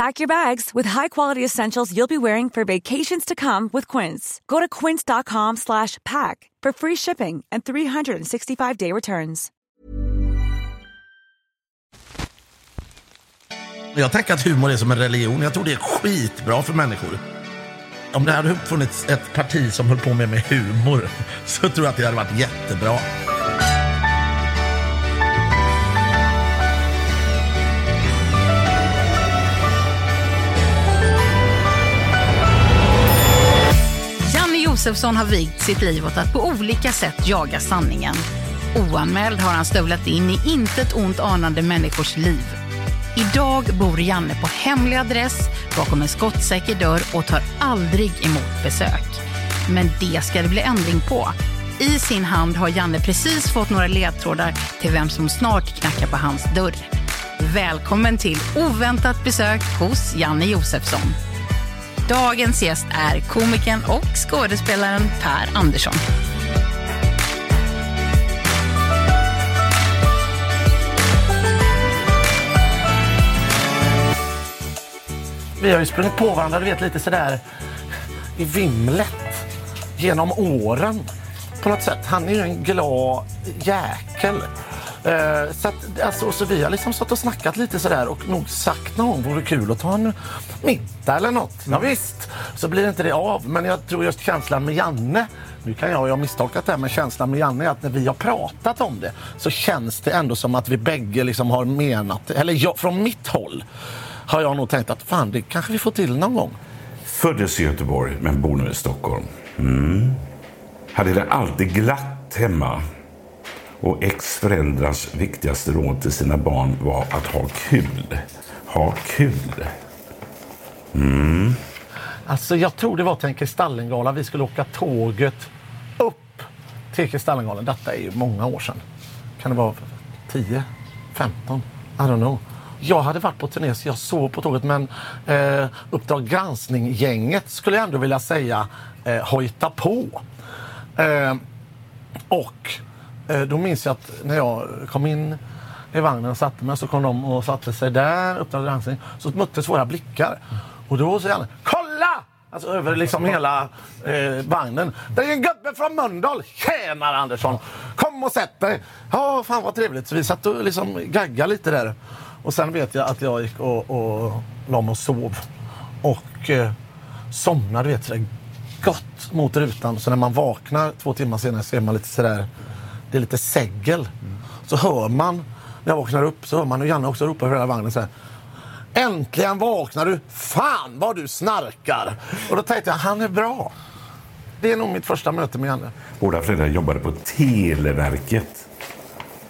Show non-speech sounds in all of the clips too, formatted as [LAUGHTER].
Pack your bags with high-quality essentials you'll be wearing for vacations to come with Quince. Go to quince.com/pack for free shipping and 365-day returns. Jag tänker att humor är som en religion. Jag tror det är skitbra för människor. Om det hade funnits ett parti som höll på med, med humor [LAUGHS] så tror jag att det hade varit jättebra. Josefsson har vigt sitt liv åt att på olika sätt jaga sanningen. Oanmäld har han stövlat in i intet ont anande människors liv. Idag bor Janne på hemlig adress bakom en skottsäker dörr och tar aldrig emot besök. Men det ska det bli ändring på. I sin hand har Janne precis fått några ledtrådar till vem som snart knackar på hans dörr. Välkommen till oväntat besök hos Janne Josefsson. Dagens gäst är komikern och skådespelaren Per Andersson. Vi har ju sprungit på varandra, du vet lite sådär i vimlet genom åren på något sätt. Han är ju en glad jäkel. Eh, så, att, alltså, så vi har liksom stått och snackat lite sådär och nog sagt någon gång vore kul att ta en middag eller något. Mm. Ja, visst, så blir inte det av. Men jag tror just känslan med Janne nu kan jag, jag ha misstolkat det här, men känslan med Janne är att när vi har pratat om det så känns det ändå som att vi bägge liksom har menat, eller jag, från mitt håll har jag nog tänkt att fan, det kanske vi får till någon gång. Föddes i Göteborg men bor nu i Stockholm. Mm. Hade det alltid glatt hemma. Och ex-föräldrars viktigaste råd till sina barn var att ha kul. Ha kul. Mm. Alltså jag tror det var till en Kristallengala. Vi skulle åka tåget upp till Kristallengalan. Detta är ju många år sedan. Kan det vara 10, 15? I don't know. Jag hade varit på turné så jag sov på tåget men eh, Uppdrag granskning-gänget skulle jag ändå vilja säga eh, hojta på. Eh, och Eh, då minns jag att när jag kom in i vagnen och satte mig så kom de och satte sig där, öppnade dansen. Så möttes våra blickar. Och då säger han Kolla! Alltså över liksom hela eh, vagnen. Det är en gubbe från Mölndal! Tjenare Andersson! Kom och sätt dig! Ja, fan vad trevligt. Så vi satt och liksom gaggade lite där. Och sen vet jag att jag gick och, och la mig och sov. Och eh, somnade, vet sådär gott mot rutan. Så när man vaknar två timmar senare så är man lite sådär, det är lite segel. Så hör man, när jag vaknar upp, så hör man hur Janne också ropa över hela vagnen så här. Äntligen vaknar du! Fan vad du snarkar! Och då tänkte jag, han är bra. Det är nog mitt första möte med Janne. Båda föräldrar jobbade på Televerket.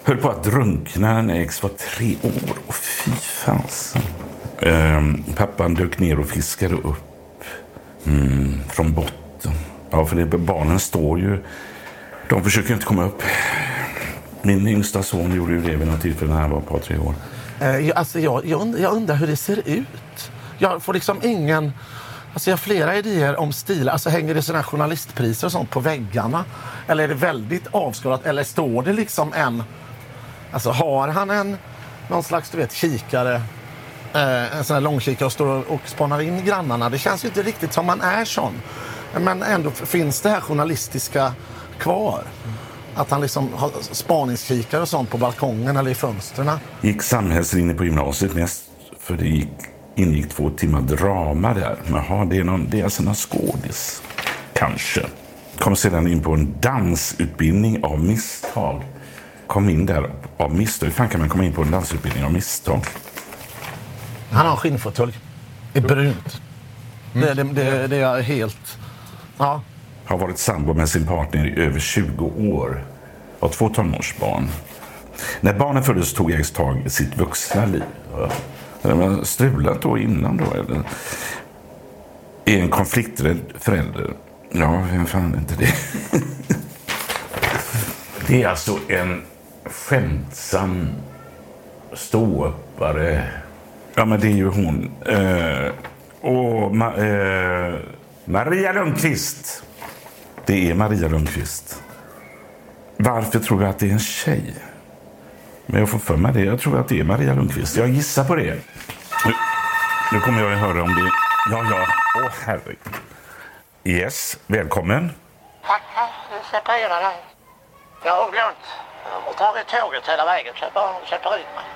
Höll på att drunkna när ex var tre år. Och fy fasen. Ehm, pappan dök ner och fiskade upp mm, från botten. Ja, för det, barnen står ju... De försöker inte komma upp. Min yngsta son gjorde ju det vid något tillfälle när han var ett par, tre år. Eh, alltså jag, jag, undrar, jag undrar hur det ser ut. Jag får liksom ingen... Alltså jag har flera idéer om stilar. Alltså hänger det sådana journalistpriser och sånt på väggarna? Eller är det väldigt avskalat? Eller står det liksom en... Alltså har han en någon slags du vet kikare eh, en sån här långkikare och står och, och spanar in grannarna. Det känns ju inte riktigt som man är sån. Men ändå finns det här journalistiska kvar. Att han liksom har spaningskikare och sånt på balkongen eller i fönstren. Gick samhällslinje på gymnasiet mest för det gick, ingick två timmar drama där. Jaha, det är, någon, det är alltså någon skådis. Kanske. Kom sedan in på en dansutbildning av misstag. Kom in där av misstag. Hur fan kan man komma in på en dansutbildning av misstag? Han har en skinnfåtölj i brunt. Det, det, det, det är helt... Ja. Har varit sambo med sin partner i över 20 år. Har två tonårsbarn. När barnen föddes tog jag tag i sitt vuxna liv. Strulat då innan då eller? Är en konflikträdd förälder. Ja, vem fan är inte det? [LAUGHS] det är alltså en skämtsam ståuppare. Ja, men det är ju hon. Eh, och Ma eh, Maria Lundqvist. Det är Maria Lundqvist. Varför tror jag att det är en tjej? Men jag får för mig det. Jag tror att det är Maria Lundqvist. Jag gissar på det. Nu, nu kommer jag att höra om det. Ja, ja. Åh, oh, herregud. Yes, välkommen. Tackar, du separerar dig. Jag har glömt. Jag har tagit tåget hela vägen så jag bara sätter ut mig.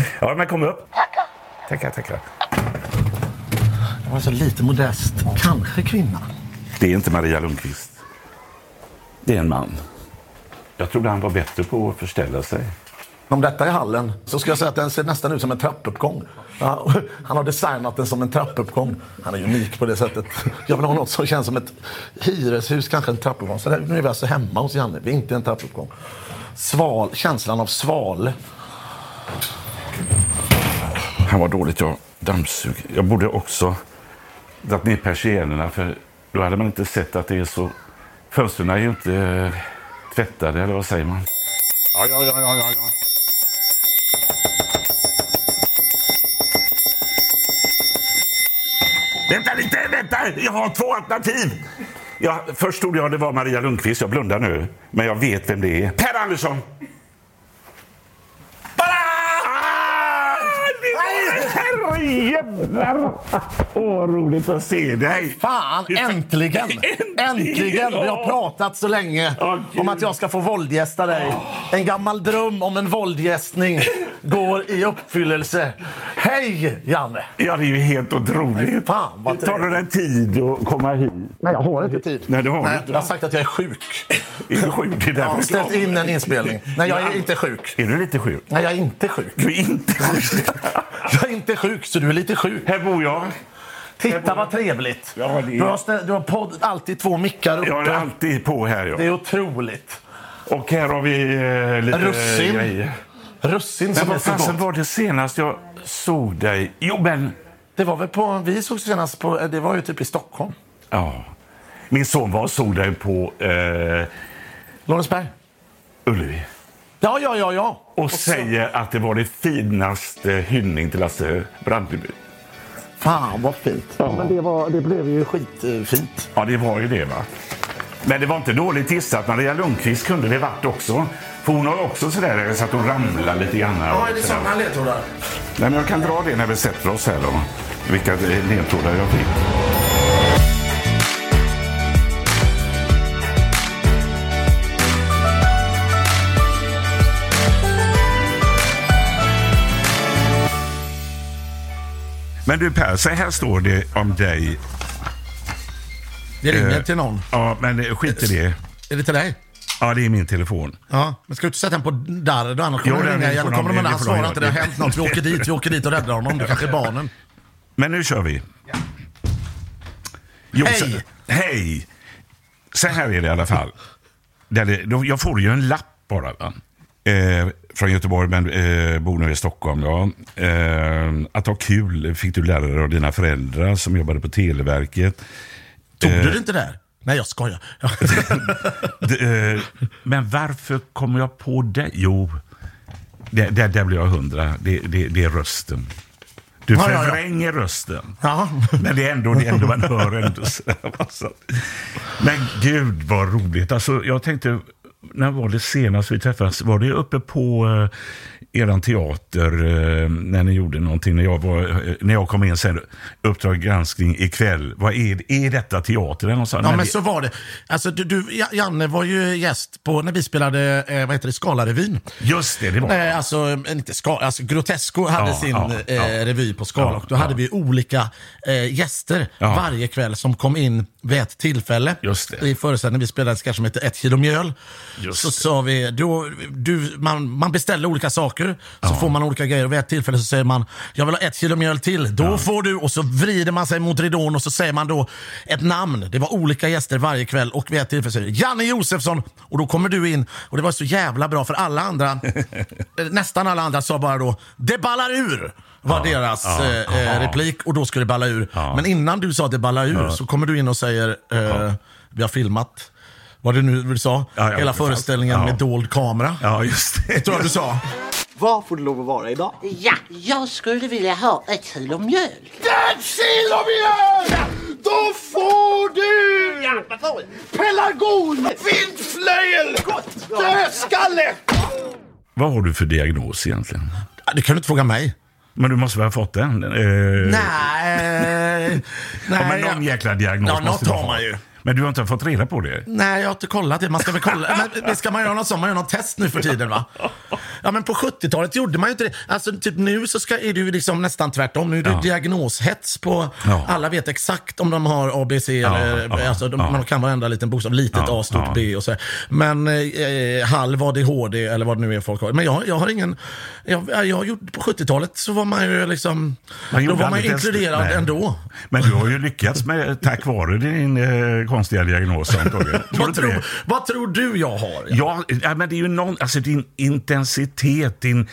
[LAUGHS] ja, men kom upp. Tackar. Tackar, tackar. Jag var så lite modest. Kanske kvinna. Det är inte Maria Lundqvist. Det är en man. Jag trodde han var bättre på att förställa sig. Om detta är hallen så ska jag säga att den ser nästan ut som en trappuppgång. Ja, han har designat den som en trappuppgång. Han är unik på det sättet. Jag vill ha något som känns som ett hyreshus, kanske en trappuppgång. Så nu är vi alltså hemma hos Janne. Vi är inte en trappuppgång. Sval, känslan av sval. Han var dåligt jag dammsug. Jag borde också dragit ner persiennerna för då hade man inte sett att det är så... Fönstren är ju inte eh, tvättade, eller vad säger man? Ja, ja, ja, ja, ja. Vänta lite, vänta! Jag har två alternativ. Jag, först trodde jag det var Maria Lundqvist. Jag blundar nu. Men jag vet vem det är. Per Andersson! Herrejävlar! Åh, roligt att se dig. Fan, äntligen! [LAUGHS] äntligen! Vi har pratat så länge om att jag ska få våldgästa dig. En gammal dröm om en våldgästning går i uppfyllelse. Hej, Janne! Ja, det är ju helt otroligt. Fan, vad Tar det dig tid att komma hit? Nej, jag har inte tid. Nej, det har du Nej, inte. jag har sagt att jag är sjuk. Är du sjuk? Det är Jag har ställt in en inspelning. Nej, jag är inte sjuk. Är du lite sjuk? Nej, jag är inte sjuk. Du är inte sjuk. Jag är inte sjuk, så du är lite sjuk. Här bor jag. Titta vad trevligt. Ja, det är- Du har, stä- du har podd, alltid två mickar uppe. Jag är alltid på här. Det Ja. är otroligt. Och här har vi eh, lite Russin. grejer. Russin Men som är vad så fasen gott. var det senast jag såg dig? Jo, men... Det var väl på, vi såg senast på, det var ju typ i Stockholm. Ja. Min son var och såg dig på eh, Lorensberg. Ullevi. Ja, ja, ja, ja. Och, säger att det var det finaste hyllning till Lasse Brandeby. Fan vad fint. Ja. Men det, var, det blev ju skitfint. Ja, det var ju det va. Men det var inte dåligt gissat. Maria Lundqvist kunde det varit också. För hon har också sådär så att hon ramlar lite grann. Ja, är det sådana ledtrådar? Nej, men jag kan dra det när vi sätter oss här då. Vilka ledtrådar jag fick. Men du Per, så här står det om dig. Det ringer Eh, till någon. Ja, men skit i det. Är det till dig? Ja, det är min telefon. Ja. Men ska du inte sätta den på darr då? Annars kommer det den ringa igen. Kommer de han svarar inte. Det har hänt något. Vi åker dit. Vi åker dit och räddar honom. Det kanske är barnen. Men nu kör vi. Jo, Hej! Så, hej! Så här är det i alla fall. Där det, jag får ju en lapp bara. Va? Eh, från Göteborg, men eh, bor nu i Stockholm. Ja. Eh, att ha kul fick du lära dig av dina föräldrar som jobbade på Televerket. Tog Eh. du det inte där? Nej, jag skojar. [LAUGHS] D- eh, men varför kommer jag på det? Jo, där, där, där blir jag hundra. Det, det, det är rösten. Du Ja, ja, ja. förvränger rösten. Ja. Men det är ändå det ändå man hör ändå. [LAUGHS] Men gud vad roligt. Alltså, jag tänkte, när var det senast vi träffades? Var det uppe på eh, eran teater eh, när ni gjorde någonting? När jag, var, eh, när jag kom in sen, Uppdrag granskning ikväll. Vad är, är detta teater? Eller något sånt? Ja, Nej, men det- så var det. Alltså, du, du, Ja- Janne var ju gäst på när vi spelade eh, vad heter det, Skalarevyn. Just det, det var Eh, alltså, inte ska, alltså, Grotesco hade Ja, sin ja, eh, ja. revy på Skala och då hade vi olika eh, gäster varje kväll som kom in vid ett tillfälle. I föreställningen vi spelade en sketch som heter Ett kilo mjöl. Just så det. sa vi, då, du, man, man beställer olika saker, så får man olika grejer vid ett tillfälle så säger man, jag vill ha ett kilo mjöl till. Då får du, och så vrider man sig mot ridån och så säger man då ett namn. Det var olika gäster varje kväll och vid ett tillfälle säger Janne Josefsson och då kommer du in och det var så jävla bra för alla andra, [LAUGHS] eh, nästan alla andra sa bara då, det ballar ur. Var deras eh, eh, replik och då skulle det balla ur. Men innan du sa det ballar ur så kommer du in och säger, eh, vi har filmat, vad det nu du sa, Ja, ja, hela föreställningen ja. med dold kamera. Ja, just det. Tror jag du sa. Var får det lov att vara idag? Ja, jag skulle vilja ha ett kilo mjöl. Ett kilo mjöl! Då får du Ja, vad får jag? pelargon, vindflöjel, dödskalle! Vad har du för diagnos egentligen? Det kan du inte fråga mig. Men du måste väl ha fått den? Eh, Nej. Nej, ja, men någon jäkla diagnos Ja, något måste du har ha. man ju. Men du har inte fått reda på det? Nej, jag har inte kollat det. Man ska väl kolla. Men, ska man göra något sånt? Man gör något test nu för tiden va? Ja, men på 70-talet gjorde man ju inte det. Alltså, typ nu så ska, är det ju liksom nästan tvärtom. Nu är det Ja. diagnoshets på... Ja. Alla vet exakt om de har ABC eller... ja, alltså, de. Man kan varenda liten bokstav. Litet A, stort. B och så. Men eh, halv ADHD eller vad det nu är folk har. Men jag, jag har ingen... Jag, jag har gjort, på 70-talet så var man ju liksom... Man då var man inkluderad ändå. Men du har ju lyckats med, tack vare din eh, konstiga diagnos antagligen. [LAUGHS] Vad tror, vad tror du jag har? Ja, ja, men det är ju någon, alltså din intensitet, din...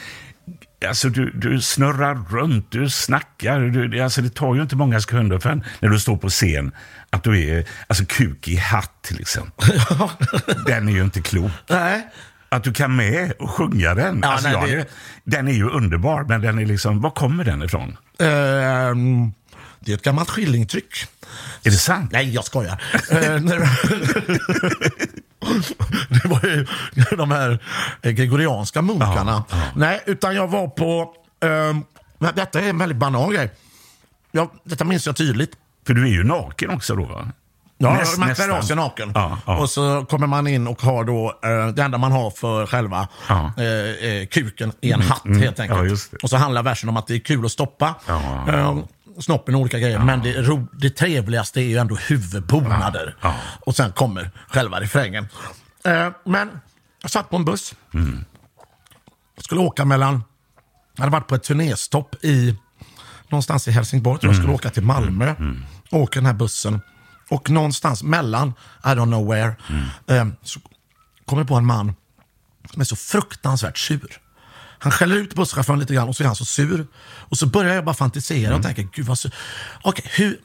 Alltså du, du snurrar runt, du snackar. Du, alltså det tar ju inte många sekunder för när du står på scen att du är... Alltså kuk i hatt till exempel. [LAUGHS] Den är ju inte klok. Nej. Att du kan med och sjunga den. Ja, alltså, nej, jag det- Den är ju underbar, men den är liksom... Var kommer den ifrån? Ehm, det är ett gammalt skillingtryck. Är det sant? Nej, jag skojar. [LAUGHS] Eh, [LAUGHS] det var ju de här eh, gregorianska munkarna. Nej, utan jag var på... men detta är en väldigt banal grej. Jag, detta minns jag tydligt. För du är ju naken också då, va? Ja, Näst- man klär av sig naken. Ja, ja. Och så kommer man in och har då, eh, det enda man har för själva Ja. eh, eh, kuken i en hatt helt enkelt. Ja. Och så handlar versen om att det är kul att stoppa Ja. eh, snoppen och olika grejer. Men det, ro, det trevligaste är ju ändå huvudbonader. Ja. Och sen kommer själva refrängen. Eh, men jag satt på en buss. Mm. Jag skulle åka mellan, jag hade varit på ett turnéstopp i någonstans i Helsingborg. Tror jag Mm. skulle åka till Malmö. Åker den här bussen. Och någonstans mellan, I don't know where, eh, så kommer jag på en man som är så fruktansvärt sur. Han skäller ut busschauffören lite grann och så är han så sur. Och så börjar jag bara fantisera och tänka, gud vad sur. Okej, hur,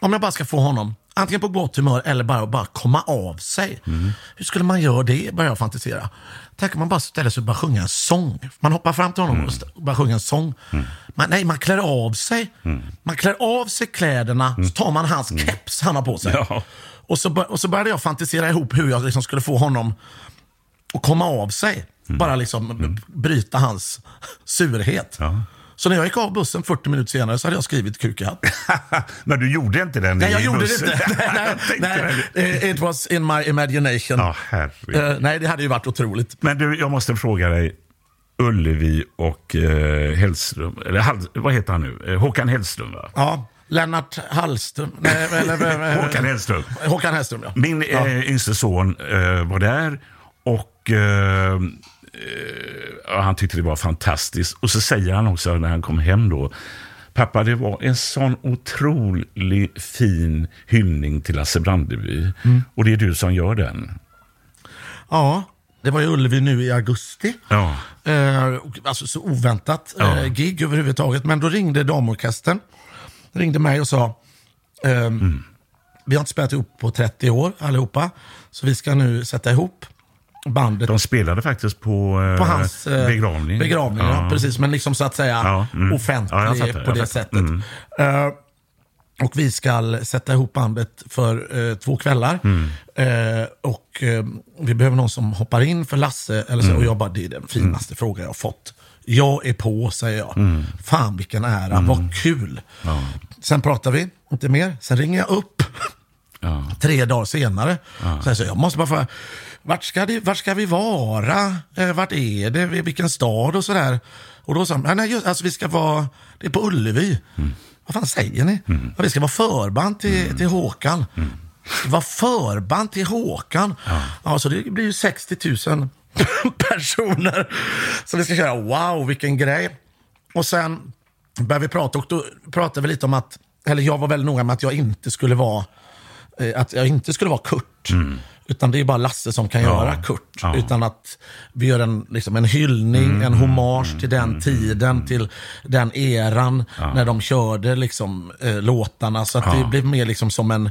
om jag bara ska få honom antingen på gott humör eller bara, bara komma av sig. Hur skulle man göra det? Börjar jag fantisera. Tänk om man bara ställer sig och bara sjunger en sång. Man hoppar fram till honom och st- och bara sjunger en sång. Man, nej, man klär av sig. Man klär av sig kläderna, så tar man hans keps han har på sig. Ja. Och, så, och så började jag fantisera ihop hur jag liksom skulle få honom att komma av sig. Bara liksom bryta hans surhet. Ja. Så när jag gick av bussen 40 minuter senare så hade jag skrivit kuk i hatt. [LAUGHS] Men du gjorde inte den Nej, jag gjorde det bussen? inte. [LAUGHS] nej, nej, det. eh, it was in my imagination. Ja, herregud. Eh, nej, det hade ju varit otroligt. Men du, jag måste fråga dig. Ullevi och eh, Hellström, eller Hall, vad heter han nu? Eh, Håkan Hellström va? Ja, Lennart Hallström. Nej, [LAUGHS] eller, Håkan Hellström. Håkan Hellström, ja. Min ja. eh, yngste son eh, var där och eh, eh, han tyckte det var fantastiskt. Och så säger han också när han kom hem då, pappa det var en sån otrolig fin hyllning till Lasse Brandeby. Mm. Och det är du som gör den. ja, det var ju Ullevi nu i augusti. Ja. Eh, alltså så oväntat eh, gig överhuvudtaget. Men då ringde damorkestern. Ringde mig och sa, ehm, vi har inte spelat ihop på 30 år allihopa. Så vi ska nu sätta ihop bandet De spelade faktiskt på, eh, på hans eh, begravning. begravning ja. precis. Men liksom så att säga Ja, mm. offentlig Ja, på det fattar. sättet. Mm. Eh, och vi ska sätta ihop bandet för eh, två kvällar. Mm. Eh, och eh, vi behöver någon som hoppar in för Lasse. Eller så. Mm. Och jag bara, det är den finaste fråga jag har fått. Jag är på, säger jag. Mm. Fan vilken ära, vad kul. Sen pratar vi, inte mer. Sen ringer jag upp tre dagar senare. Så jag säger, jag måste bara få, vart ska, det, vart ska vi vara? Eh, vart är det? Vilken stad och sådär? Och då sa han, "Nej, just, alltså vi ska vara, det är på Ullevi. Vad fan säger ni? Ja, vi ska vara förband till, till Håkan. Det var förband till Håkan. Ja. så det blir ju 60 000 [LAUGHS] personer. Så vi ska köra, wow vilken grej. Och sen började vi prata och då pratade vi lite om att, eller jag var väldigt noga med att jag inte skulle vara, eh, att jag inte skulle vara Kurt. Utan det är bara Lasse som kan göra Kurt. Ja. Utan att vi gör en, liksom en hyllning, en hommage till den tiden, till den eran när de körde liksom, eh, låtarna. Så att det blev mer liksom som en,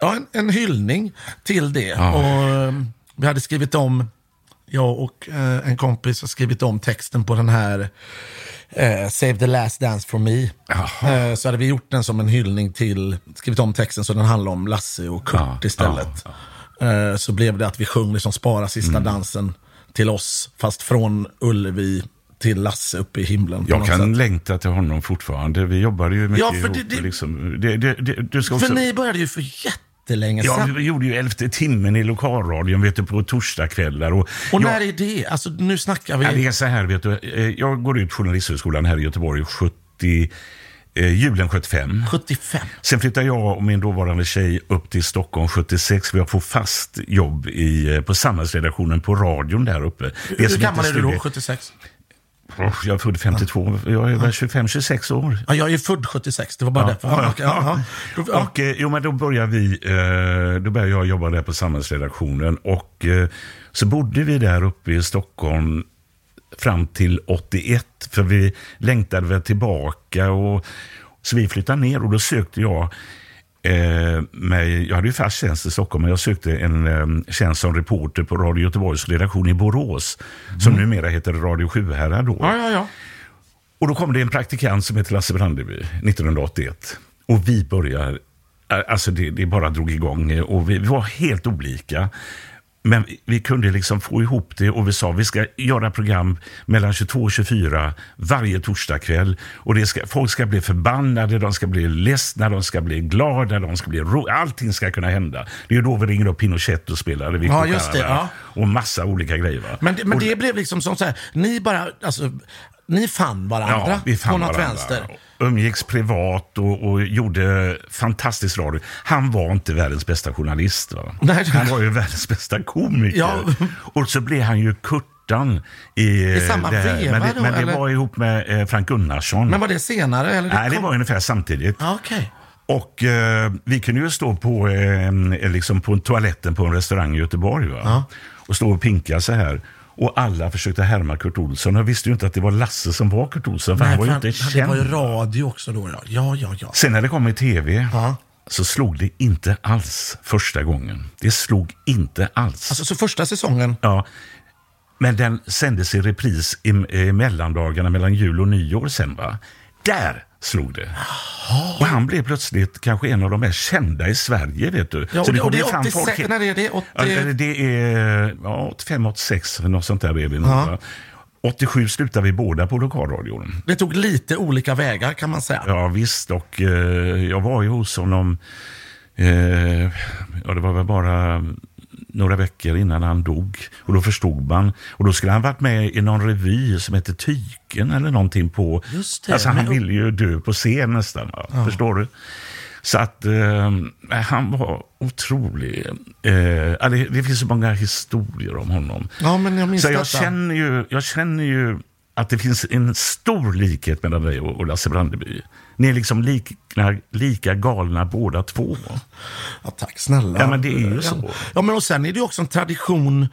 ja, en, en hyllning till det. Och, eh, vi hade skrivit om, jag och eh, en kompis har skrivit om texten på den här eh, Save the last dance for me. Eh, så hade vi gjort den som en hyllning till, skrivit om texten så den handlar om Lasse och Kurt Ja, istället. Eh, så blev det att vi sjöng liksom Spara sista Mm. dansen till oss, fast från Ullevi till Lasse uppe i himlen. Jag kan sätt. längta till honom fortfarande. Vi jobbade ju mycket Ja, för ihop. det- det- liksom. det, det, ska också... För ni började ju för jättelänge Ja, sedan. vi gjorde ju elfte timmen i lokalradion vet du, på torsdagskvällar. Och, Och jag, när är det? Alltså nu snackar vi... Ja, det är så här, vet du. eh, Jag går ut Journalisthögskolan här i Göteborg 70, eh, julen 75. 75. Sen flyttar jag och min dåvarande tjej upp till Stockholm 76. Vi har fått fast jobb i, eh, på samhällsredaktionen på radion där uppe. Hur gammal är du då? Studio- 76? Oh, Jag är född 52. Jag är väl 25-26 år. Ja, jag är född 76, det var bara därför. Ja, okej, ja, ja. Då- [LAUGHS] ja. Och, eh, jo, men då började vi, eh, då började jag jobba där på samhällsredaktionen och så bodde vi där uppe i Stockholm fram till 81, för vi längtade väl tillbaka och så vi flyttade ner och då sökte jag eh, mig, jag hade ju fast tjänst i Stockholm, men jag sökte en eh, tjänst som reporter på Radio Göteborgs redaktion i Borås, som numera heter Radio Sjuhärad då. Ja, ja, ja. Och då kom det en praktikant som heter Lasse Brandeby 1981. Och vi börjar, alltså det, det bara drog igång och vi, vi var helt olika. Men vi- vi kunde liksom få ihop det och vi sa vi ska göra program mellan 22 och 24 varje torsdagkväll. Och det ska, folk ska bli förbannade, de ska bli ledsna, de ska bli glada, de ska bli ro- Allting ska kunna hända. Det är då vi ringer upp Pinochet och spelar Victor Ja, just det, ja. Och massa olika grejer. Va? Men, det- men det blev liksom som så här, ni bara, alltså, ni fann varandra Ja, vi fann på något varandra. vänster. Umgicks privat och, och gjorde fantastisk radio. Han var inte världens bästa journalist. Va? Nej, det- Han var ju världens bästa komiker. Ja. Och så blev han ju Kurtan i, I samma det här. Men det, då, men det eller? var ihop med eh, Frank Gunnarsson. Men var det senare? Eller Nej, det var ungefär samtidigt. Ja, Okej. Och eh, vi kunde ju stå på, eh, liksom på toaletten på en restaurang i Göteborg. Va? Och stå och pinka så här. Och alla försökte härma Kurt Olsson. Jag visste ju inte att det var Lasse som var Kurt Olsson. För han var ju inte Det känd. var ju radio också då. Ja, ja, ja. ja. Sen när det kom i tv Ja. så slog det inte alls första gången. Det slog inte alls. Alltså, så första säsongen, ja. Men den sändes i repris i, i mellandagarna mellan jul och nyår sen. Va? Där slog det. Och han blev plötsligt kanske en av de mest kända i Sverige. vet du. Ja, och Så det- och det är kom ju 86 när är det? 80 Ja, det- är ja, 85, 86, något sånt där är vi nog. va? 87 slutade vi båda på lokalradion. det tog lite olika vägar kan man säga. Ja visst, och eh, jag var ju hos honom, eh, ja det var väl bara några veckor innan han dog. Och då förstod man. Och då skulle han varit med i någon revy som hette Tyken eller någonting på... Just det, Alltså han men- ville ju dö på scen nästan. Va? Förstår du? Så att eh, han var otrolig. Eh, ja, det, det finns så många historier om honom. Ja, men jag minns Så jag detta. känner, ju, jag känner ju att det finns en stor likhet mellan dig och och Lasse Brandeby. Ni är liksom liknar, lika galna båda två. Ja, tack snälla. Ja, men det är ju så. Ja, men och sen är det också en tradition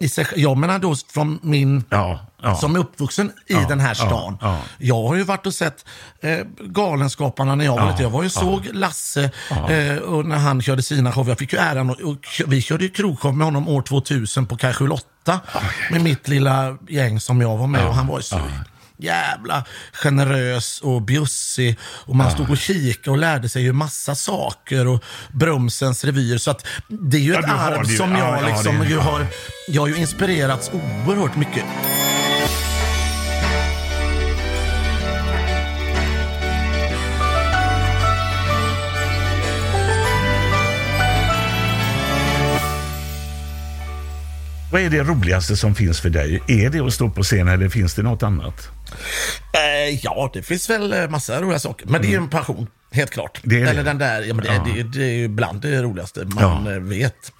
i sig, jag menar då från min, Ja, ja. som är uppvuxen i Ja, den här stan. ja. Jag har ju varit och sett eh, Galenskaparna när jag var liten. Jag var ju såg Lasse eh, och när han körde sina show. Jag fick ju äran och, och vi körde ju krogshow med honom år 2000 på Kaj 8 med mitt lilla gäng som jag var med och han var ju så jävla generös och bjussig. Och man stod och kikade och lärde sig ju massa saker och Brumsens revyer. Så att det är ju Ja, ett har arv ju. som Ja, jag ja, liksom det- ju ja. har, jag har ju inspirerats oerhört mycket. Vad är det roligaste som finns för dig? Är det att stå på scen eller finns det något annat? Eh, ja, det finns väl eh, massa roliga saker. Men det är ju en passion, helt klart. Mm. Det är det. Eller den där, ja, men det, Ja. det, det är ju bland det roligaste man Ja. eh, vet.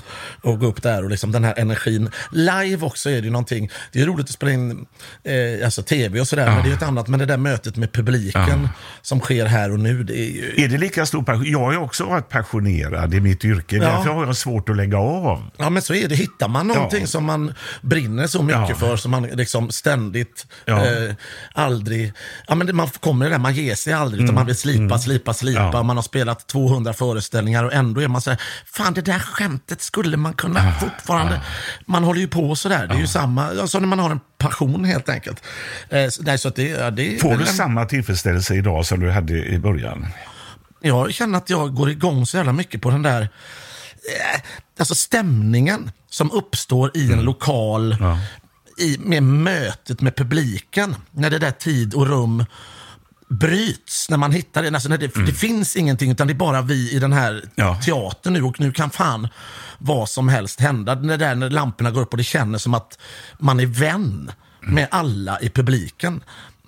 Och gå upp där och liksom den här energin. Live också är det ju någonting. Det är roligt att spela in eh, alltså tv och sådär, men det är ju ett annat. Men det där mötet med publiken som sker här och nu, det är ju... Är det lika stor passion? Jag har ju också varit passionerad i mitt yrke. Ja. Därför har jag svårt att lägga av. Ja, men så är det. Hittar man någonting Ja. som man brinner så mycket Ja. för, som man liksom ständigt, Ja. eh, aldrig... Ja, men det, man kommer det där, man ger sig aldrig, utan man vill slipa, slipa, slipa. Mm. Ja. Man har spelat 200 föreställningar och ändå är man så här, fan det där skämtet skulle man kunna fortfarande... Man håller ju på sådär. Det är ju samma, alltså när man har en passion helt enkelt. Eh, nej, så det, ja, det Får du en- samma tillfredsställelse idag som du hade i början? Jag känner att jag går igång så jävla mycket på den där eh, alltså stämningen som uppstår i en lokal i, med mötet med publiken. När det där tid och rum bryts, när man hittar det. Alltså när det, det finns ingenting, utan det är bara vi i den här Ja. teatern nu och nu kan fan vad som helst hända. Det där när lamporna går upp och det känns som att man är vän med alla i publiken.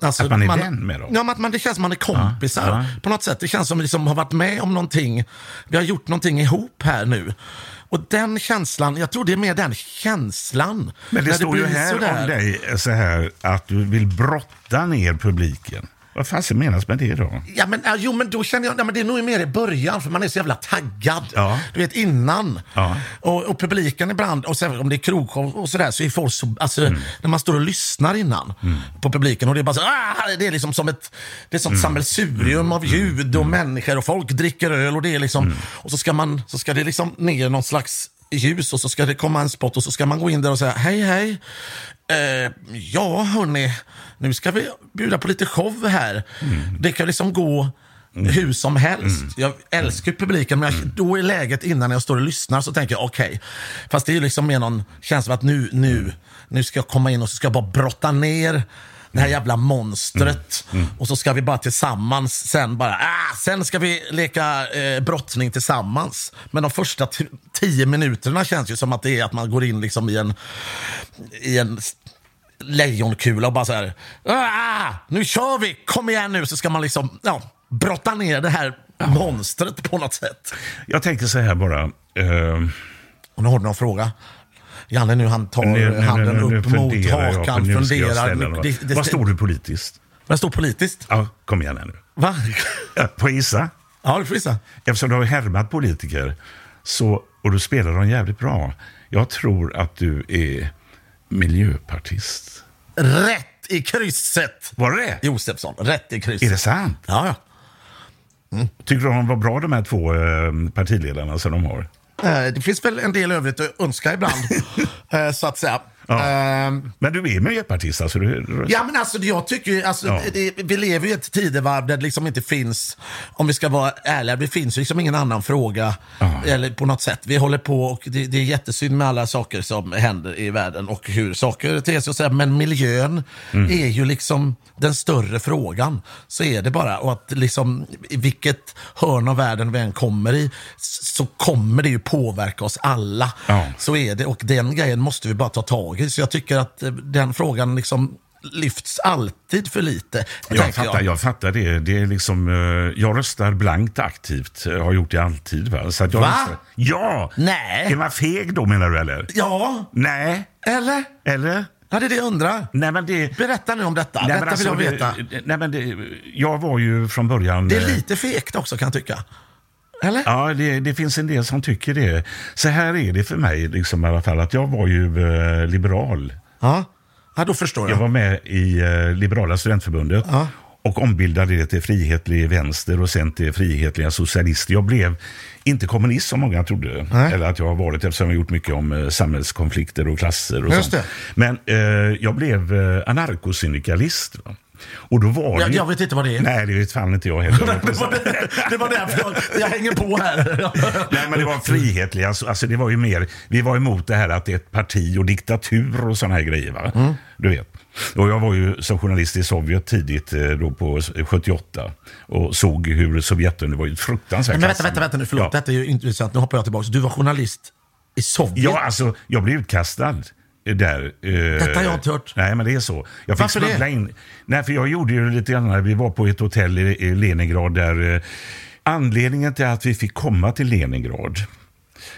Alltså, Att man är vän med dem? Ja, att man, det känns som man är kompisar Ja, ja. på något sätt. Det känns som att vi liksom har varit med om någonting. Vi har gjort någonting ihop här nu. Och den känslan, jag tror det är mer den känslan. Men det står ju blir här sådär. om dig så här att du vill brotta ner publiken. Vad fan menas med det då? Ja, men, jo, men då känner jag, ja, men det är nog mer i början, för man är så jävla taggad. Ja. Du vet, innan. Ja. Och, och publiken ibland, och sen om det är krogshow och sådär, så är folk så, alltså, Mm. när man står och lyssnar innan på publiken och det är bara så, ah, det är liksom som ett, det är som ett Mm. sammelsurium av ljud och människor och folk dricker öl och det är liksom, Mm. och så ska man, så ska det liksom ner någon slags ljus och så ska det komma en spot och så ska man gå in där och säga hej hej. Eh, ja hörni, nu ska vi bjuda på lite show här. Det kan liksom gå hur som helst. Jag älskar ju publiken, men jag, då i läget innan jag står och lyssnar så tänker jag okej. Fast det är ju liksom mer någon känsla av att nu, nu, nu ska jag komma in och så ska jag bara brotta ner det här jävla monstret. Och så ska vi bara tillsammans sen bara, ah, sen ska vi leka eh, brottning tillsammans. Men de första tio minuterna känns ju som att det är att man går in liksom i en, i en lejonkula och bara så här, ah, nu kör vi, kom igen nu, så ska man liksom, ja, brotta ner det här monstret på något sätt. Jag tänker så här bara. eh, Och nu har du någon fråga. Janne nu, han tar nu- handen nu- nu upp mot hakan, jag funderar. några- Det- det- Vad står du politiskt? Vad står politiskt? Ja, kom igen här nu. Va? Jag gissa? Ja, du får gissa. Eftersom du har härmat politiker så, och du spelar dem jävligt bra. Jag tror att du är miljöpartist. Rätt i krysset! Var det det? Josefsson, rätt i krysset. Är det sant? Ja, ja. Tycker du de var bra de här två eh, partiledarna som de har? Eh, Det finns väl en del övrigt att önska ibland, [LAUGHS] eh, så att säga. Ja. Ehm, Men du är miljöpartist alltså? Du, Ja, men alltså jag tycker alltså, Ja. det, vi lever i ett tidevarv där det liksom inte finns, om vi ska vara ärliga, det finns liksom ingen annan fråga eller på något sätt. Vi håller på och det, det är jättesynd med alla saker som händer i världen och hur saker ter sig och så här, men miljön är ju liksom den större frågan. Så är det bara. Och att liksom i vilket hörn av världen vi än kommer i så kommer det ju påverka oss alla. Ja. Så är det och den grejen måste vi bara ta tag Så jag tycker att eh, den frågan liksom lyfts alltid för lite. Jag fattar, jag fattar det. det är liksom, eh, jag röstar blankt aktivt. Jag har gjort det alltid. Va? Så jag Va? Röstar. Ja! Nej. Är man feg då menar du eller? Ja, Nej. eller? Eller? Ja, det är det jag undrar. Nej men det... Berätta nu om detta. Nej, detta alltså, vill jag veta. Det, nej, men det, jag var ju från början... Det eh, är lite fegt också kan jag tycka. Eller? Ja, det, det finns en del som tycker det. Så här är det för mig liksom, i alla fall, att jag var ju eh, liberal. Ja. ja, då förstår Jag jag. var med i eh, Liberala studentförbundet Ja. och ombildade det till Frihetlig vänster och sen till Frihetliga socialister. Jag blev inte kommunist som många trodde. Nej. Eller att jag har varit eftersom jag har gjort mycket om eh, samhällskonflikter och klasser och Just sånt. det. Men eh, jag blev eh, anarkosyndikalist. Och då var Jag, det... jag vet inte vad det är. Nej, det vet fan inte jag heller. [LAUGHS] det, var det, det var därför jag, jag hänger på här. [LAUGHS] Nej, men det var frihetliga. Alltså, alltså, det var ju mer, vi var emot det här att det är ett parti och diktatur och sådana här grejer. Mm. Du vet. Och jag var ju som journalist i Sovjet tidigt eh, då på 78 och såg hur Sovjetunionen var ju fruktansvärt Men vänta, vänta, vänta nu. Förlåt, Ja. detta är ju intressant. Nu hoppar jag tillbaka. Du var journalist i Sovjet. Ja, alltså jag blev utkastad. Där. eh, Detta har jag inte hört. Nej, men det är så. Jag fick Varför det? smuggla in. Nej, för jag gjorde ju lite grann, vi var på ett hotell i, i Leningrad där eh, anledningen till att vi fick komma till Leningrad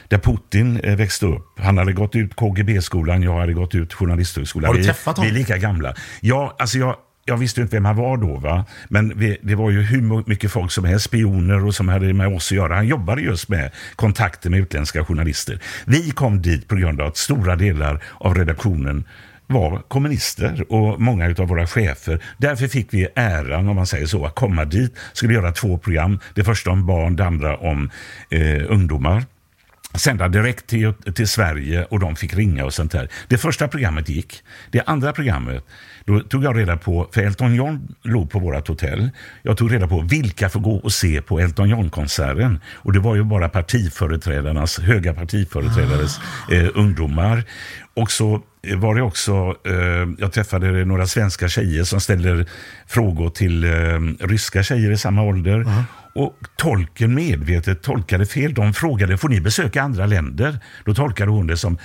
där Putin eh, växte upp. Han hade gått ut KGB-skolan, jag hade gått ut Journalisthögskolan. Har du vi, träffat honom? Vi är lika gamla. Ja, alltså jag, jag visste inte vem han var då, va? men vi, det var ju hur mycket folk som helst, spioner och som hade med oss att göra. Han jobbade just med kontakter med utländska journalister. Vi kom dit på grund av att stora delar av redaktionen var kommunister och många av våra chefer. Därför fick vi äran, om man säger så, att komma dit. Skulle göra två program. Det första om barn, det andra om eh, ungdomar sända direkt till, till Sverige och de fick ringa och sånt där. Det första programmet gick. Det andra programmet, då tog jag reda på, för Elton John låg på vårt hotell. Jag tog reda på vilka får gå och se på Elton John-konserten. Och det var ju bara partiföreträdarnas, höga partiföreträdares eh, ungdomar. Och så eh, var det också, eh, jag träffade några svenska tjejer som ställer frågor till eh, ryska tjejer i samma ålder. Och tolken medvetet tolkade fel. De frågade, får ni besöka andra länder? Då tolkade hon det som,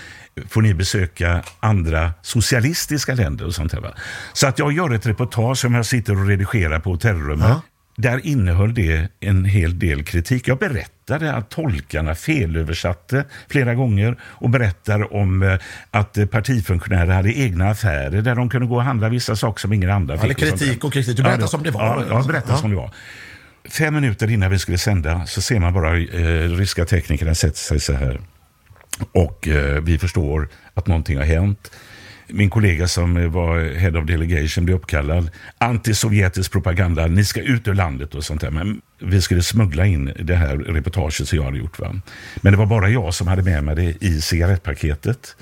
får ni besöka andra socialistiska länder och sånt här. Va? Så att jag gör ett reportage som jag sitter och redigerar på hotellrummet. Där innehöll det en hel del kritik. Jag berättade att tolkarna felöversatte flera gånger och berättar om eh, att eh, partifunktionärer hade egna affärer där de kunde gå och handla vissa saker som ingen andra Eller fick. där. kritik och kritik. Du berättar Ja, som det var. Ja, jag berättar Ja. som det var. Fem minuter innan vi skulle sända så ser man bara eh, ryska teknikerna sätta sig så här. Och eh, vi förstår att någonting har hänt. Min kollega som eh, var head of delegation blev uppkallad. Antisovjetisk propaganda, ni ska ut ur landet och sånt där. Men vi skulle smuggla in det här reportaget som jag hade gjort. Va? Men det var bara jag som hade med mig det i cigarettpaketet.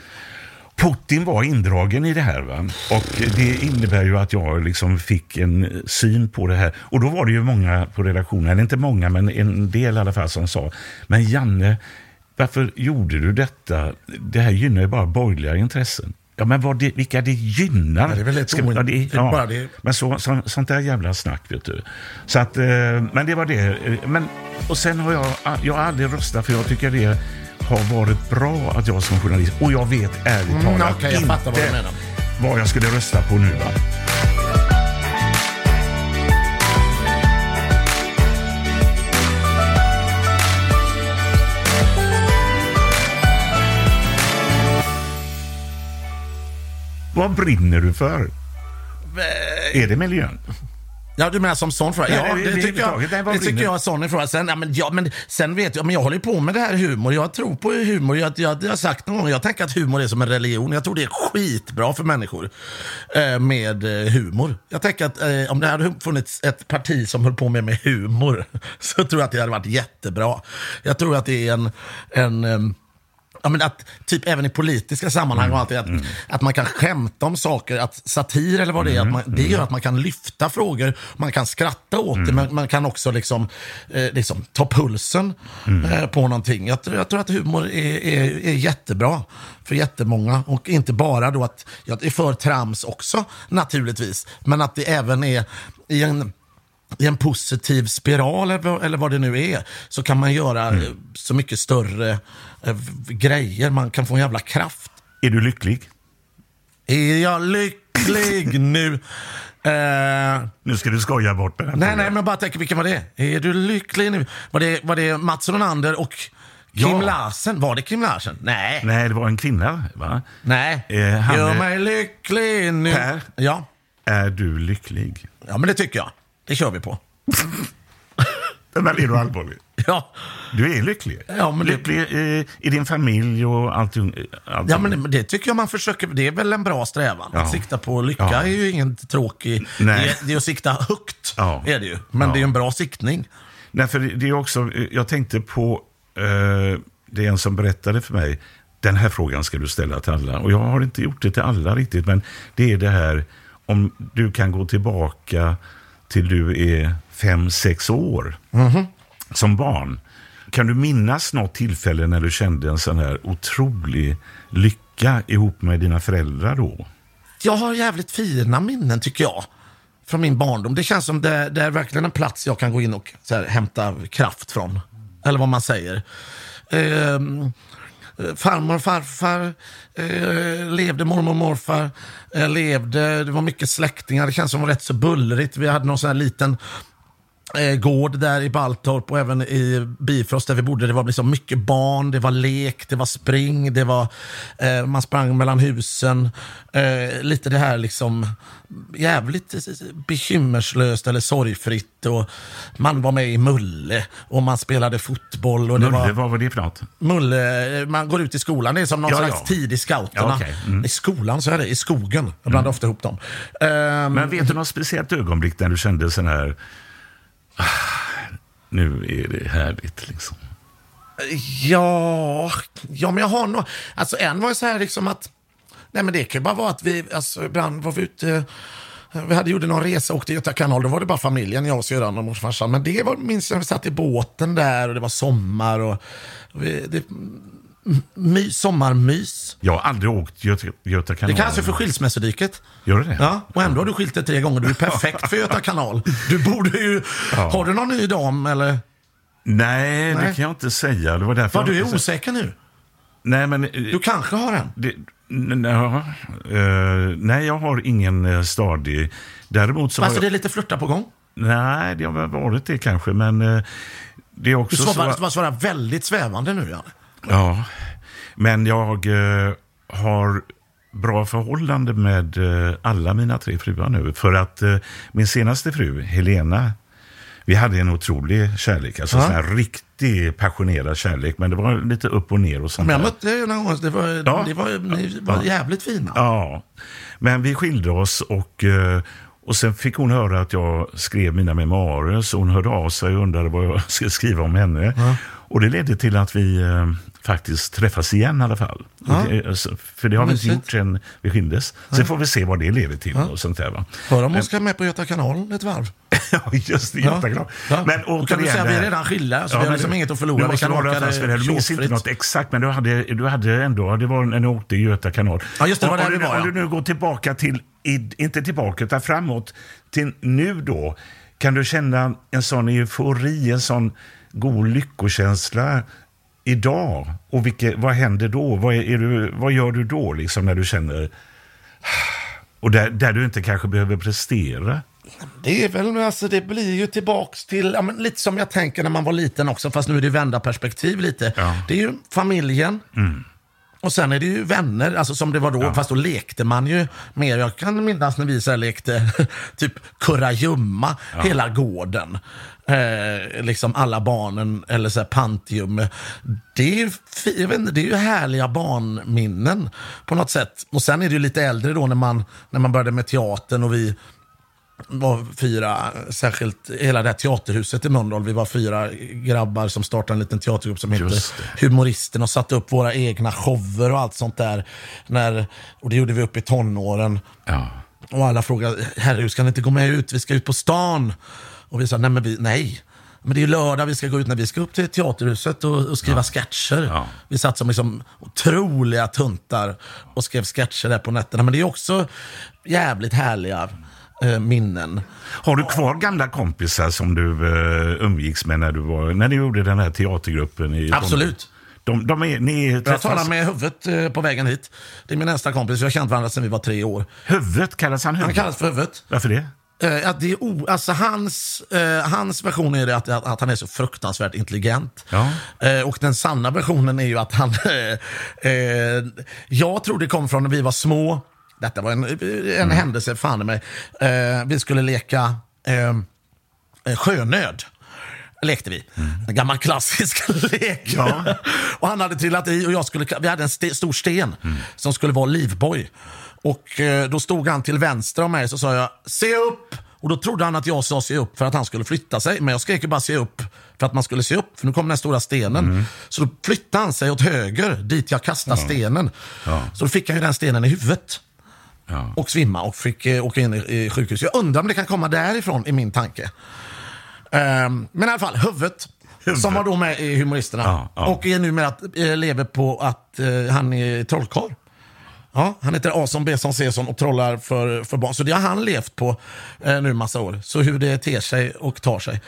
Putin var indragen i det här. Va? Och det innebär ju att jag liksom fick en syn på det här. Och då var det ju många på redaktionen, eller inte många, men en del i alla fall som sa, men Janne, varför gjorde du detta? Det här gynnar ju bara borgerliga intressen. Ja, men vad det, vilka det gynnar. Ja, det är väl ett Ska- oin- ja, det, är ja. bara det- Men så, så, sånt där jävla snack, vet du. Så att, eh, men det var det. Eh, Men, och sen har jag, jag har aldrig röstat för jag tycker det har varit bra att jag som journalist, och jag vet ärligt Mm, talat okej, jag vad inte menar. vad jag skulle rösta på nu. Va? Vad brinner du för? Är det miljön? Ja, du menar som sån fråga? Ja, nej, det tycker jag, vad det tycker jag är sån fråga. Sen, ja, men, ja, men, sen vet jag, men jag håller på med det här humor. Jag tror på humor. Jag, jag, jag har sagt någon gång, jag tänker att humor är som en religion. Jag tror det är skitbra för människor eh, med eh, humor. Jag tänker att eh, om det hade funnits ett parti som höll på med, med humor [LAUGHS] så tror jag att det hade varit jättebra. Jag tror att det är en, en Ja, men att, typ även i politiska sammanhang och allt det, att, att man kan skämta om saker, att satir eller vad det är, att man, det gör att man kan lyfta frågor, man kan skratta åt det, men man kan också liksom, eh, liksom ta pulsen eh, på någonting. Jag, tror- jag tror att humor är, är, är jättebra för jättemånga och inte bara då att, ja, det är för trams också naturligtvis, men att det även är i en i en positiv spiral eller, vad- det nu är, så kan man göra eh, så mycket större eh, grejer. Man kan få en jävla kraft. Är du lycklig? Är jag lycklig [LAUGHS] nu? Eh, Nu ska du skoja bort det nej, nej, men jag bara tänker, vilken var det? Är du lycklig nu? Var det, var det Mats Ronander och Kim Ja. Larsen? Var det Kim Larsen? Nej. Nej, det var en kvinna, va? Nej. Eh, han Gör är- mig lycklig nu. Per? Ja. Är du lycklig? ja, men det tycker jag. Det kör vi på. [LAUGHS] Men är du allvarlig? Ja. Du är lycklig. Ja, men det- lycklig i, i din familj och allting. allting. Ja, men det, det tycker jag man försöker. Det är väl en bra strävan. Ja. Att sikta på lycka Ja. är ju ingen tråkig... Nej. Det, är, det att sikta högt, Ja. är det ju. Men det är en bra siktning. Nej, för det är också, jag tänkte på, eh, det är en som berättade för mig, den här frågan ska du ställa till alla. Och jag har inte gjort det till alla riktigt, men det är det här, om du kan gå tillbaka till du är fem, sex år som barn. Kan du minnas något tillfälle när du kände en sån här otrolig lycka ihop med dina föräldrar då? Jag har jävligt fina minnen, tycker jag. Från min barndom. Det känns som det, det är verkligen en plats jag kan gå in och här, hämta kraft från. Eller vad man säger. Eh, Eh, farmor och farfar eh, levde, mormor och morfar eh, levde. Det var mycket släktingar. Det känns som det var rätt så bullrigt. Vi hade någon sån här liten eh, gård där i Baltorp och även i Bifrost där vi bodde. Det var liksom mycket barn, det var lek, det var spring, det var, eh, man sprang mellan husen. Eh, lite det här liksom jävligt eh, bekymmerslöst eller sorgfritt. Och man var med i Mulle och man spelade fotboll. Och det Mulle, var, vad var det för något? Mulle, man går ut i skolan, det är som någon Ja, slags ja. tid i scouterna. Ja, okej. Mm. I skolan så är det, i skogen. Jag blandar ofta ihop dem. Ehm, Men vet du något speciellt ögonblick när du kände sån här... Ah, nu är det härligt liksom. Ja, ja men jag har nog... Alltså en var ju så här liksom att... Nej men det kan ju bara vara att vi, alltså ibland var vi ute... Vi hade gjorde någon resa och åkte Göta kanal. Då var det bara familjen, jag och syrran och morfarsan. Men det var, minns jag, vi satt i båten där och det var sommar och... Vi, det, my, sommarmys. Jag har aldrig åkt Göta, Göta kanal. Det kallas ju för skilsmässodiket. Gör det det? Ja, och ändå har du skilt dig tre gånger. Du är [LAUGHS] perfekt för Göta kanal. Du borde ju... Ja. Har du någon ny dam eller? Nej, det Nej. kan jag inte säga. Det var därför Vad, du jag- är osäker nu? Nej, men... eh, Du kanske har en? Det, n- ja, eh, nej, jag har ingen uh, stadig. Däremot så Alltså har det jag... är lite flörta på gång? Nej, det har väl varit det kanske, men eh, det är Du också svarar, så... du svarar väldigt svävande nu, Janne. Ja, men jag eh, har bra förhållande med eh, alla mina tre fruar nu. För att eh, min senaste fru, Helena, vi hade en otrolig kärlek. Alltså Ja. sån här riktig passionerad kärlek. Men det var lite upp och ner och sånt Men jag mötte er någon gång, det var, Ja. det var, ni var jävligt fina. Ja, men vi skilde oss och, eh, och sen fick hon höra att jag skrev mina memoarer. Så hon hörde av sig och undrade vad jag [LAUGHS] skulle skriva om henne. Och det ledde till att vi eh, faktiskt träffas igen i alla fall. Ja. Och det- så- För det har vi inte gjort sen vi skildes. Sen får vi se vad det leder till och sånt där. Va? Hör om hon ska med på Göta kanal ett varv. [LAUGHS] ja, just det. Ja. Jätteglad. Ja. Men Då kan du säga att vi är där- redan skilda, så vi har liksom du- inget att förlora. Du Vi kan åka det. det Du minns inte något exakt, men du hade, du hade ändå, det var när ni åkte Göta kanal. Ja, just det, det var du, var, om ja. du nu går tillbaka till, inte tillbaka utan framåt, till nu då. Kan du känna en sån eufori, en sån god lyckokänsla idag? Och vilket, vad händer då? Vad, är, är du, vad gör du då liksom när du känner... [SIGHS] Och där, där du inte kanske behöver prestera? Det är väl, alltså det blir ju tillbaks till, ja, lite som jag tänker när man var liten också, fast nu är det vända perspektiv lite. Ja. Det är ju familjen. Och sen är det ju vänner, alltså som det var då, fast då lekte man ju mer. Jag kan minnas när vi så lekte [LAUGHS] typ kurragömma hela gården. Eh, liksom alla barnen, eller så här Pantium. Det är, inte, det är ju härliga barnminnen på något sätt. Och sen är det ju lite äldre då när man, när man började med teatern och vi var fyra, särskilt hela det här teaterhuset i Mölndal. Vi var fyra grabbar som startade en liten teatergrupp som hette Humoristen och satte upp våra egna shower och allt sånt där. När, och det gjorde vi upp i tonåren. Ja. Och alla frågade, herregud, ska ni inte gå med ut? Vi ska ut på stan. Och vi sa, nej men vi, nej. Men det är ju lördag vi ska gå ut när vi ska upp till teaterhuset och, och skriva sketcher. Ja. Vi satt som liksom otroliga tuntar och skrev sketcher där på nätterna. Men det är också jävligt härliga eh, minnen. Har du kvar gamla kompisar som du uh, umgicks med när du, var, när du gjorde den här teatergruppen? I Absolut. De, de är, ni Jag träffas... talar med huvudet eh, på vägen hit. Det är min nästa kompis. Vi har känt varandra sedan vi var tre år. Huvudet, kallas han Han huvudet? kallas för huvudet. Varför det? Eh, att det är o, alltså hans, eh, hans version är det att, att, att han är så fruktansvärt intelligent. Ja. Eh, och den sanna versionen är ju att han... [LAUGHS] Eh, eh, jag tror det kom från när vi var små. Detta var en, en händelse, fan i mig. Eh, vi skulle leka eh, eh, sjönöd. lekte vi. En gammal klassisk [LAUGHS] lek. Ja. och han hade trillat i och jag skulle, vi hade en ste, stor sten som skulle vara livboj. Och eh, då stod han till vänster om mig så sa jag se upp. Och då trodde han att jag sa se upp för att han skulle flytta sig. Men jag skrek ju bara se upp för att man skulle se upp. För nu kom den här stora stenen. Så då flyttade han sig åt höger dit jag kastade stenen. Så då fick han ju den stenen i huvudet Ja. och svimma och fick eh, åka in i, i sjukhus. Jag undrar om det kan komma därifrån i min tanke. Ehm, men i alla fall, huvudet. Som var då med i Humoristerna. Ja, ja. Och är numera att, eh, lever på att eh, han är trollkarl. Ja, han heter Ason Besson Cesson och trollar för, för barn. Så det har han levt på eh, nu massa år. Så hur det ter sig och tar sig.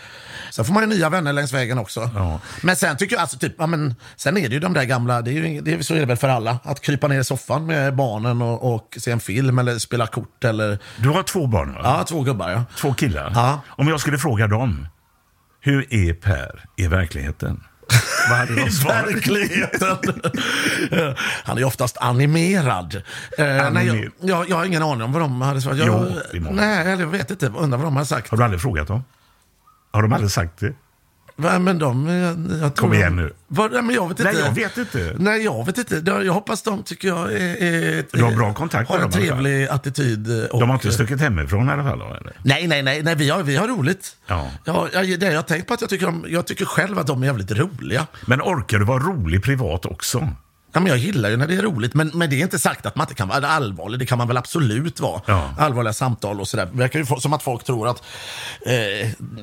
Sen får man ju nya vänner längs vägen också. Ja. Men sen tycker jag, alltså, typ, ja, men, sen är det ju de där gamla, det är ju, det är, så är det väl för alla. Att krypa ner i soffan med barnen och, och se en film eller spela kort eller... Du har två barn, va? Ja, två gubbar ja. Två killar. Ja. Om jag skulle fråga dem, hur är Per i verkligheten? Vad hade de svarat? verkligheten. Han är oftast animerad. Eh, nej, jag, jag, jag har ingen aning om vad de hade svarat. Jag, Jo, nej, jag vet inte. Undrar vad de har sagt. Har du aldrig frågat dem? Har de aldrig sagt det? Va, men de, jag, jag Kom igen nu. Vad, nej, men jag vet inte. Nej, jag vet inte. Nej, jag vet inte. Jag, jag hoppas de tycker jag är... är Du har bra kontakt Har med en alla fall. trevlig attityd. Och, De har inte stuckit hemifrån i alla fall? Då, eller? Nej, nej, nej, nej vi, har, vi har roligt. Ja. Ja, jag, det, jag har tänkt på att jag tycker, de, jag tycker själv att de är jävligt roliga. Men orkar du vara rolig privat också? Ja, men jag gillar ju när det är roligt, men, men det är inte sagt att man inte kan vara allvarlig. Det kan man väl absolut vara. Ja. Allvarliga samtal och sådär. Det verkar ju som att folk tror att eh,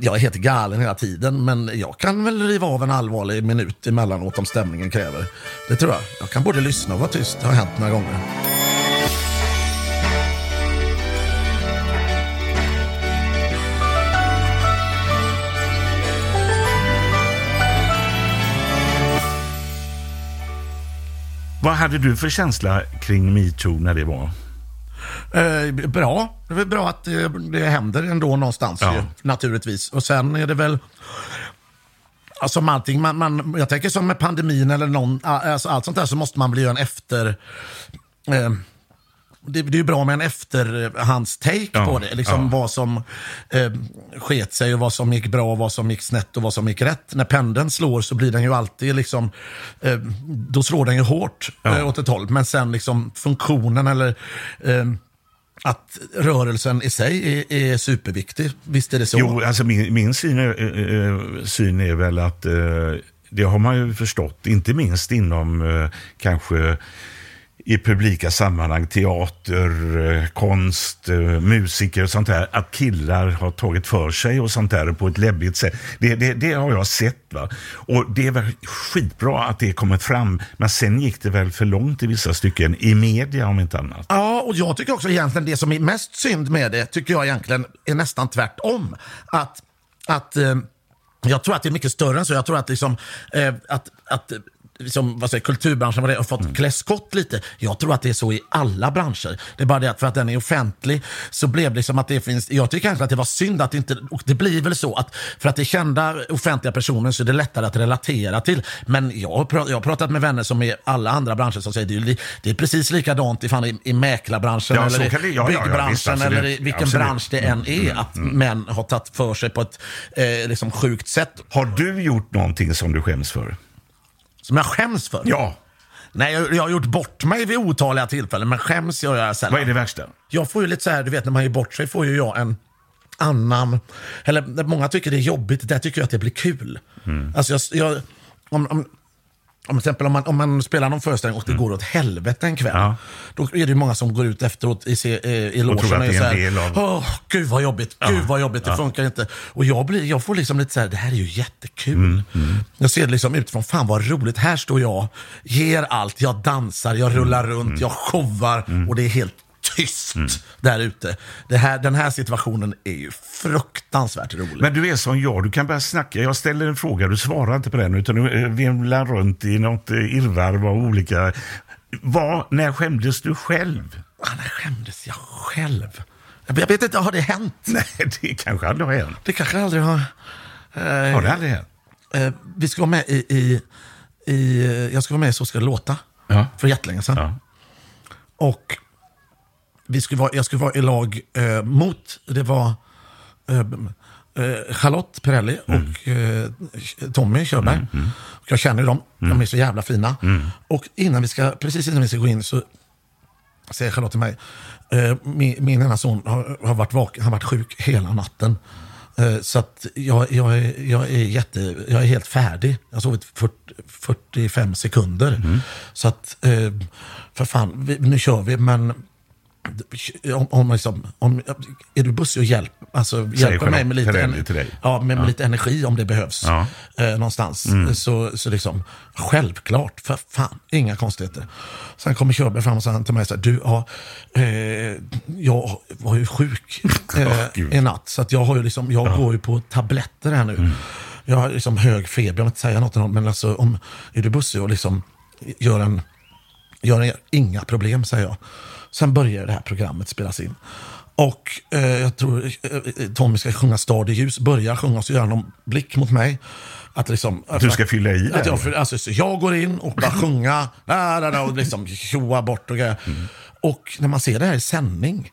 jag är helt galen hela tiden. Men jag kan väl riva av en allvarlig minut emellanåt om stämningen kräver. Det tror jag. Jag kan både lyssna och vara tyst. Det har hänt några gånger. Vad hade du för känsla kring metoo när det var? Eh, bra. Det är väl bra att det, det händer ändå någonstans Ja. ju, naturligtvis. Och sen är det väl... Alltså allting, man, man, jag tänker som med pandemin eller någon, alltså allt sånt där så måste man väl göra en efter... Eh, det, det är bra med en efterhands-take Ja, på det. Liksom ja. vad som eh, sket sig och vad som gick bra och vad som gick snett och vad som gick rätt. När pendeln slår så blir den ju alltid liksom, eh, då slår den ju hårt Ja. eh, åt ett håll. Men sen liksom funktionen eller eh, att rörelsen i sig är, är superviktig. Visst är det så? Jo, alltså min, min syn, är, eh, eh, syn är väl att eh, det har man ju förstått, inte minst inom kanske i publika sammanhang, teater, eh, konst, eh, musiker och sånt där, att killar har tagit för sig och sånt där på ett läbbigt sätt. Det, det, det har jag sett. Va? Och det är skitbra att det kommit fram, men sen gick det väl för långt i vissa stycken, i media om inte annat. Ja, och jag tycker också egentligen det som är mest synd med det, tycker jag egentligen är nästan tvärtom. Att, att eh, jag tror att det är mycket större än så. Jag tror att liksom, eh, att, att liksom, vad säger, kulturbranschen vad det, har fått klä skott lite. Jag tror att det är så i alla branscher. Det är bara det att för att den är offentlig så blev det som att det finns, jag tycker kanske att det var synd att det inte, och det blir väl så att för att det är kända offentliga personer så är det lättare att relatera till. Men jag har, pratat, jag har pratat med vänner som i alla andra branscher som säger det är, det är precis likadant ifall i, i mäklarbranschen Ja, eller det- i ja, ja, ja, byggbranschen visst, eller i vilken Absolut. bransch det än är. Att män har tagit för sig på ett eh, liksom sjukt sätt. Har du gjort någonting som du skäms för? Som jag skäms för. Ja. Nej, jag, jag har gjort bort mig vid otaliga tillfällen, men skäms gör jag sällan. Vad är det värsta? Jag får ju lite så här, du vet när man gör bort sig får ju jag en annan, eller många tycker det är jobbigt, där tycker jag att det blir kul. Alltså jag, jag om, om, om, till exempel om man, om man spelar någon föreställning och det går åt helvete en kväll. Mm. Ja. Då är det ju många som går ut efteråt i, eh, i logen tror att det är av- Åh, gud vad jobbigt, gud vad jobbigt, det funkar inte. Och jag, blir, jag får liksom lite så här, det här är ju jättekul. Mm, Jag ser det liksom utifrån, fan vad roligt, här står jag, ger allt, jag dansar, jag rullar Mm, runt, jag showar och det är helt tyst där ute. Det här, den här situationen är ju fruktansvärt rolig. Men du är som jag, du kan börja snacka. Jag ställer en fråga, du svarar inte på den, utan du eh, vimlar runt i något eh, irrvarv av olika... Vad, när skämdes du själv? Ah, när skämdes jag själv? Jag vet inte, har det hänt? [LAUGHS] Nej, det kanske aldrig har hänt. Det kanske aldrig har... Eh, Har det aldrig hänt? eh, vi ska vara med i... i, i jag ska vara med i Så ska det låta. Ja. För jättelänge sedan. Ja. Och vi skulle vara, jag skulle vara i lag eh, mot, det var eh, eh, Charlotte Perrelli Mm. och eh, Tommy Körberg. Och jag känner dem, Mm. de är så jävla fina. Och innan vi ska, precis innan vi ska gå in så säger Charlotte till mig, eh, min, min ena son har, har, varit vaken, han har varit sjuk hela natten. Eh, så att jag, jag, är, jag, är jätte, jag är helt färdig. Jag har sovit 40, 45 sekunder. Så att, för fan, vi, nu kör vi, men om, om, liksom, om, är du bussig och hjälp, alltså, hjälper mig med lite, dig. ja, med, med lite energi om det behövs Ja. eh, någonstans. Så, så liksom, självklart, för fan, inga konstigheter. Sen kommer Körberg fram och säger till mig så här, du, ja, eh, jag var ju sjuk [LAUGHS] eh, i natt, så att jag, har ju liksom, jag går ju på tabletter här nu. Jag har liksom hög feber, jag vill inte säga något någon, men alltså, om är du bussig och liksom gör en Gör en- inga problem, säger jag. Sen börjar det här programmet spelas in. Och eh, jag tror eh, Tommy ska sjunga Stad i ljus, börjar sjunga och så gör han någon blick mot mig. Att liksom, Du ska fylla i att jag, eller? alltså, så jag går in och bara sjunga, da, da, da, och liksom tjoa bort och grejer. Mm. Och när man ser det här i sändning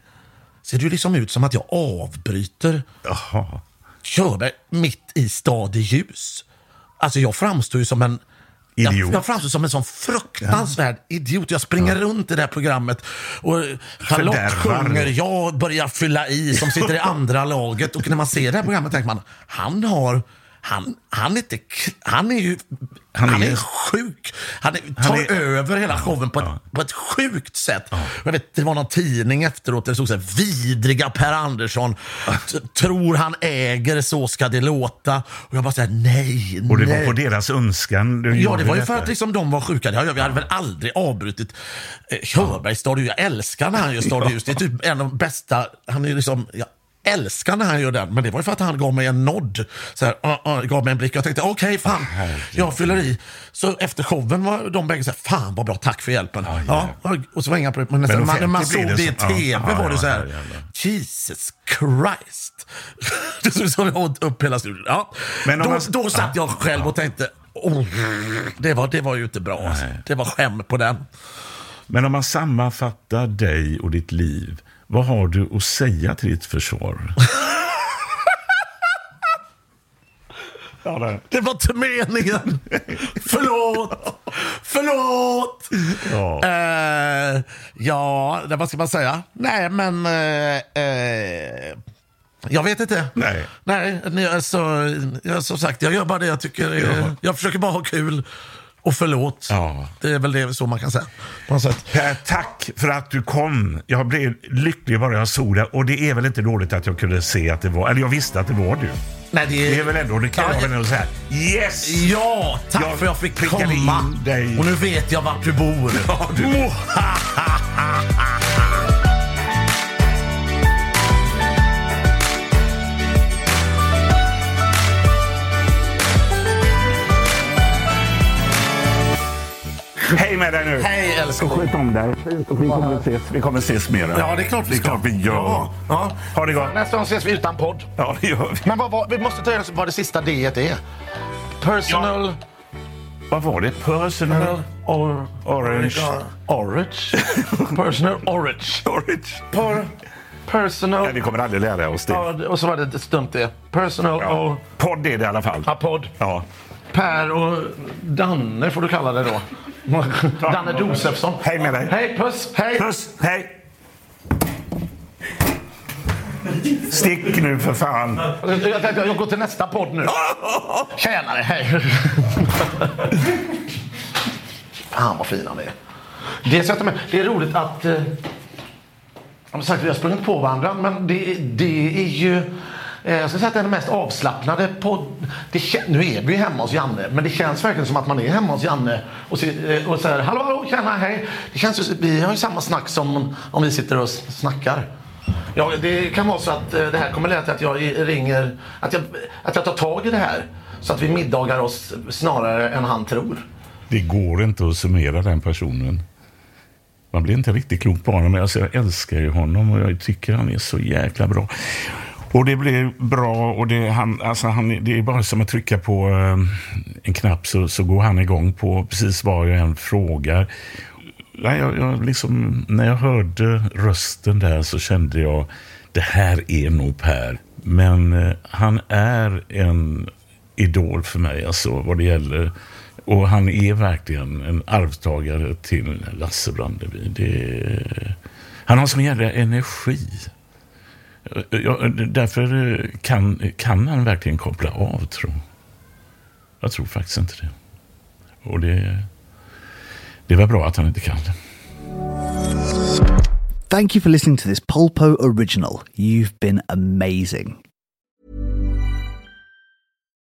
ser det ju liksom ut som att jag avbryter Jaha. Körberg mitt i Stad i ljus. Alltså jag framstår ju som en Idiot. Jag, jag framstår som en sån fruktansvärd idiot. Jag springer runt i det här programmet och Charlotte Fördärvar. sjunger, jag börjar fylla i som sitter i andra laget. Och när man ser det här programmet tänker man, han har han, han, är inte, han är ju Han han är- är, sjuk. Han är, Han tar är- över hela showen på ett, på ett sjukt sätt. Jag vet, det var någon tidning efteråt där det stod så här, vidriga Per Andersson tror han äger, så ska det låta. Och jag bara säger nej, Och det nej. var på deras önskan du Ja, det var ju för att liksom de var sjuka. Hade- Vi hade väl aldrig avbrutit eh, Körbergs Stad i ljus. Jag älskar när han gör Stad ljus. Det är typ en av de bästa. Han är liksom, jag älskar när han gör den. Men det var ju för att han gav mig en nod. Så här, uh, uh, gav mig en blick. Jag tänkte, okej, fan, jag fyller i. Så efter showen var de bägge så här, fan vad bra, tack för hjälpen. Ja, och så var inga problem. Men nästan, Men man, när man såg det i det tv ja, var det så här, Jesus Christ. [LAUGHS] det såg så åt upp hela studion. Ja. Men då, man- då satt jag själv och tänkte, oh, det, var, det var ju inte bra. Alltså. Det var skäm på den. Men om man sammanfattar dig och ditt liv, vad har du att säga till ditt försvar? [LAUGHS] ja, det. Det var inte meningen. [LAUGHS] Förlåt. Förlåt. Ja. Eh, ja, det- vad ska man säga? Nej, men... eh, eh, jag vet inte. Nej. Nej, alltså, jag, som sagt, jag gör bara det jag tycker. eh, Jag försöker bara ha kul. Och förlåt. Ja. Det är väl det så man kan säga. På. Per, tack för att du kom. Jag blev lycklig bara jag såg det. Och det är väl inte dåligt att jag kunde se att det var, eller jag visste att det var du. Nej, det, Det är väl ändå, det kan Ja, jag väl ändå säga. Yes! Ja, tack Jag för att jag fick komma. Och nu vet jag vart du bor. [LAUGHS] Ja, du- Hej med dig nu! Hej älskling. Sköt om dig. Vi kommer ses, vi kommer ses mer. Ja, det är klart vi Det är ska. klart vi gör. Ja, ja. Ha det gott. Nästa gång ses vi utan podd. Ja, det gör vi. Men vad, vad, vi måste ta reda på vad det sista D är. Personal... Vad var det? Personal Or, orange. orange. [LAUGHS] Personal orange. Orange. Personal... Nej, vi kommer aldrig lära oss det. Ja, och så var det ett stumt det. Personal Ja. och... Podd är det i alla fall. Ja, podd. Ja. Per och Danne får du kalla det då. Danne Josefsson. Hej med dig. Hej, puss. Hej. Puss, hej! Stick nu för fan. Jag tänkte jag går till nästa podd nu. Tjenare, hej. Fan vad fin han är. Det, är så att, det är roligt att... Eh, som sagt, vi har sprungit på varandra, men det, det är ju... Eh, jag ska säga att det är den mest avslappnade podd... Nu är vi ju hemma hos Janne, men det känns verkligen som att man är hemma hos Janne och, eh, och säger hallå, hallå, tjena, hej. Det känns vi har ju samma snack som om vi sitter och snackar. Ja, det kan vara så att eh, det här kommer leda till att jag ringer, att jag, att jag tar tag i det här. Så att vi middagar oss snarare än han tror. Det går inte att summera den personen. Man blir inte riktigt klok på honom, men alltså, jag älskar ju honom och jag tycker han är så jäkla bra. Och det blir bra och det, han, alltså han, det är bara som att trycka på eh, en knapp så, så går han igång på precis vad jag än frågar. nej, jag, jag liksom, när jag hörde rösten där så kände jag det här är nog Per. Men eh, han är en idol för mig alltså vad det gäller. Och han är verkligen en arvtagare till Lasse Brandeby. Det, han har sån jävla energi. Ja, därför eh, kan, kan han verkligen koppla av, tror jag. Jag tror faktiskt inte det. Och det, det var bra att han inte kan det. Thank you for listening to this Polpo original. You've been amazing.